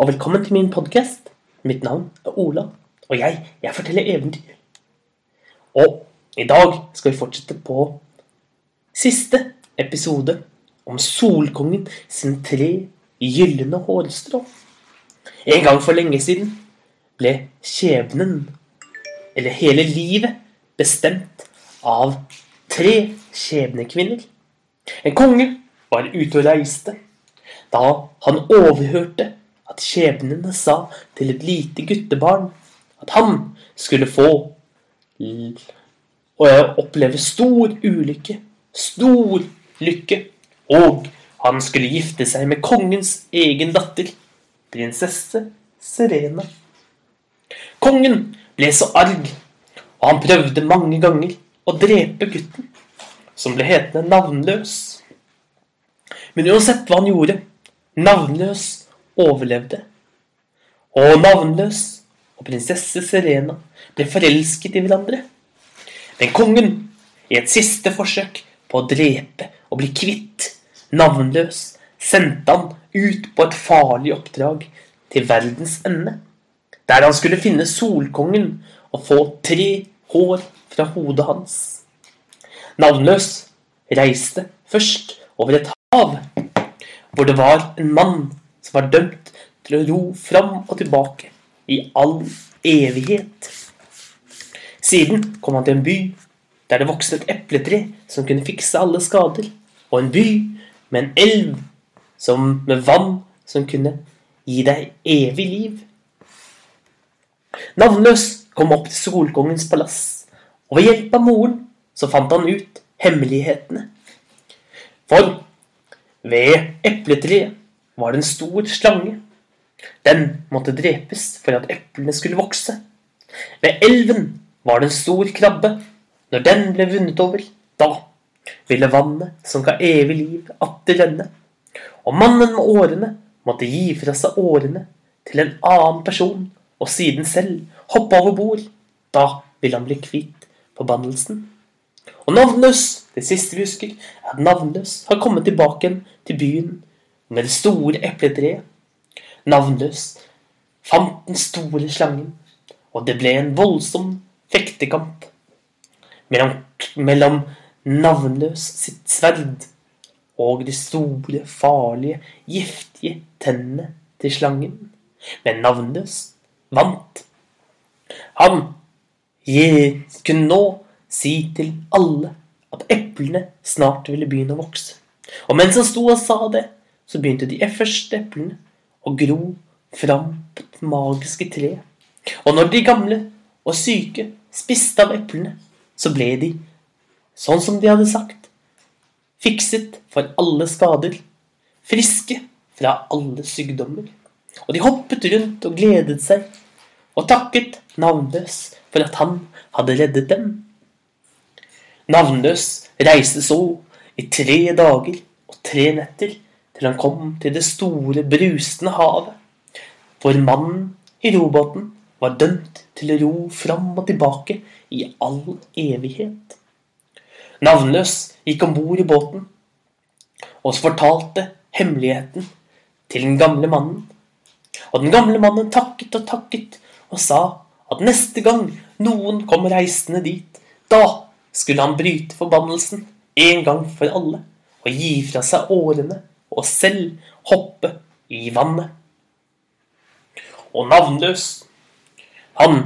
og velkommen til min podkast. Mitt navn er Ola, og jeg, jeg forteller eventyr. Og i dag skal vi fortsette på siste episode om Solkongen sin tre gylne hårstrå. En gang for lenge siden ble skjebnen, eller hele livet, bestemt av tre skjebnekvinner. En konge var ute og reiste da han overhørte at skjebnene sa til et lite guttebarn at han skulle få og oppleve stor ulykke, stor lykke, og han skulle gifte seg med kongens egen datter, prinsesse Serena. Kongen ble så arg, og han prøvde mange ganger å drepe gutten, som ble hetende Navnløs. Men uansett hva han gjorde, Navnløs overlevde. Og Navnløs og prinsesse Serena ble forelsket i hverandre. Men kongen, i et siste forsøk på å drepe og bli kvitt Navnløs, sendte han ut på et farlig oppdrag til verdens ende, der han skulle finne Solkongen og få tre hår fra hodet hans. Navnløs reiste først over et hav hvor det var en mann som var dømt til å ro fram og tilbake i all evighet. Siden kom han til en by der det vokste et epletre som kunne fikse alle skader, og en by med en elv som, med vann som kunne gi deg evig liv. Navnløs kom opp til Solkongens palass, og ved hjelp av moren så fant han ut hemmelighetene. For ved epletreet var det en stor slange. Den måtte drepes for at eplene skulle vokse. Ved elven var det en stor krabbe. Når den ble vunnet over, da ville vannet som ga evig liv, atter renne. Og mannen med årene måtte gi fra seg årene til en annen person, og siden selv hoppe over bord. Da ville han bli kvitt forbannelsen. Og navnløs, det siste vi husker, er at navnløs har kommet tilbake igjen til byen med det store epletreet. Navnløs fant den store slangen, og det ble en voldsom fektekamp mellom, mellom navnløs sitt sverd og de store, farlige, giftige tennene til slangen. Men navnløs vant. Han kunne nå si til alle at eplene snart ville begynne å vokse. Og mens han sto og sa det, så begynte de første eplene å gro fram på det magiske treet. Og når de gamle og syke spiste av eplene, så ble de, sånn som de hadde sagt, fikset for alle skader, friske fra alle sykdommer. Og de hoppet rundt og gledet seg og takket navnløs for at han hadde reddet dem. Navnløs reiste så i tre dager og tre netter til han kom til det store, brusende havet, hvor mannen i robåten var dømt til å ro fram og tilbake i all evighet. Navnløs gikk om bord i båten og fortalte hemmeligheten til den gamle mannen. Og den gamle mannen takket og takket og sa at neste gang noen kom reisende dit, da skulle han bryte forbannelsen en gang for alle og gi fra seg årene og selv hoppe i vannet. Og navnløs, han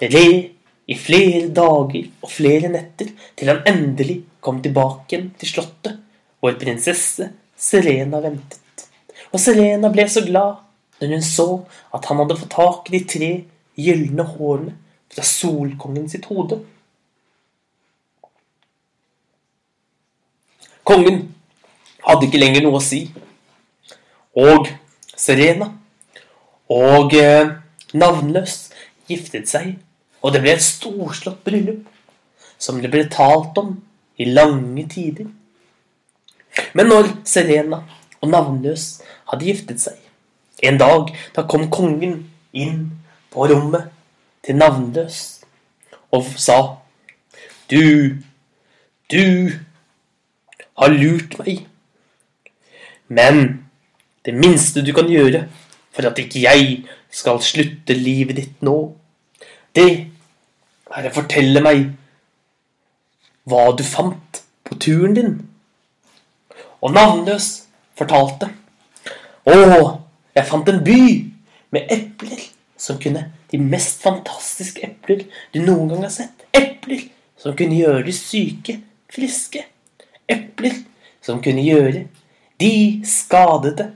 red i flere dager og flere netter til han endelig kom tilbake igjen til slottet, hvor prinsesse Serena ventet. Og Serena ble så glad når hun så at han hadde fått tak i de tre gylne hårene fra solkongen sitt hode. Kongen hadde ikke lenger noe å si. Og Serena og eh, Navnløs giftet seg, og det ble et storslått bryllup som det ble talt om i lange tider. Men når Serena og Navnløs hadde giftet seg, en dag da kom kongen inn på rommet til Navnløs og sa Du, du har lurt meg. Men det minste du kan gjøre for at ikke jeg skal slutte livet ditt nå, det er å fortelle meg hva du fant på turen din. Og navnløs fortalte. Å, jeg fant en by med epler som kunne De mest fantastiske epler du noen gang har sett. Epler som kunne gjøre de syke friske. Epler som kunne gjøre de skadede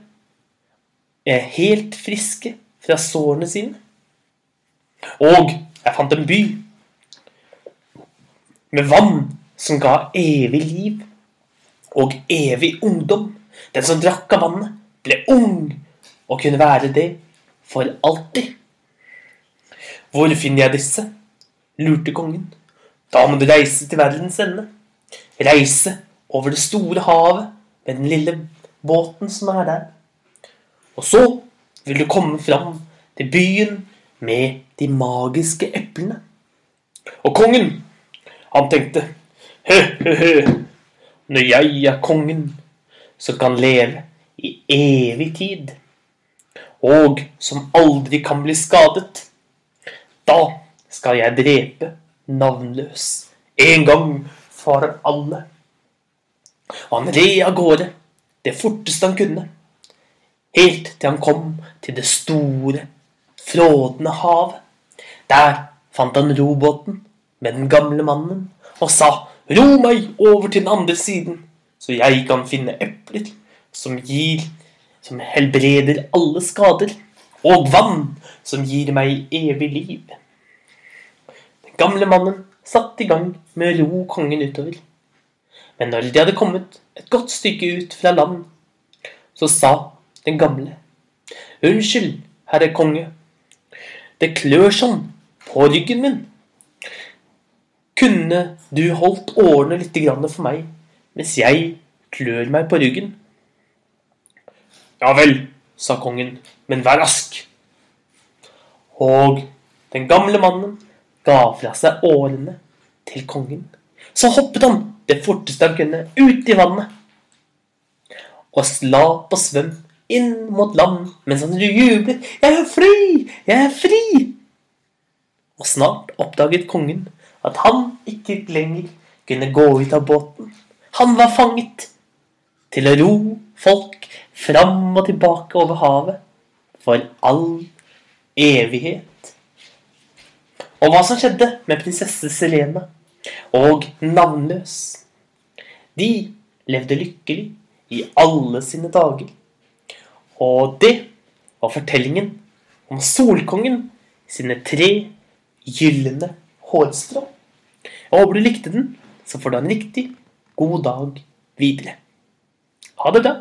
er helt friske fra sårene sine. Og jeg fant en by med vann som ga evig liv og evig ungdom. Den som drakk av vannet, ble ung og kunne være det for alltid. Hvor finner jeg disse? lurte kongen. Da må du reise til verdens ende. Reise over det store havet med den lille båten som er der. Og så vil du komme fram til byen med de magiske eplene. Og kongen, han tenkte hø-hø-hø, når jeg er kongen som kan leve i evig tid, og som aldri kan bli skadet, da skal jeg drepe navnløs en gang for alle. Han red av gårde det forteste han kunne, helt til han kom til det store, frådende havet. Der fant han robåten med den gamle mannen og sa ro meg over til den andre siden, så jeg kan finne epler som gir som helbreder alle skader, og vann som gir meg evig liv. Den gamle mannen satte i gang med å ro kongen utover. Men når de hadde kommet et godt stykke ut fra land, så sa den gamle Unnskyld, herre konge, det klør sånn på ryggen min. Kunne du holdt årene litt for meg mens jeg klør meg på ryggen? Ja vel, sa kongen, men vær rask. Og den gamle mannen ga fra seg årene til kongen. Så hoppet han det forteste han kunne ut i vannet og slapp og svøm inn mot land mens han jublet. 'Jeg er fri! Jeg er fri!' Og snart oppdaget kongen at han ikke lenger kunne gå ut av båten. Han var fanget til å ro folk fram og tilbake over havet for all evighet. Og hva som skjedde med prinsesse Selena og Navnløs? De levde lykkelig i alle sine dager. Og det var fortellingen om Solkongen sine tre gylne hårstrå. Jeg håper du likte den, så får du en riktig god dag videre. Ha det bra.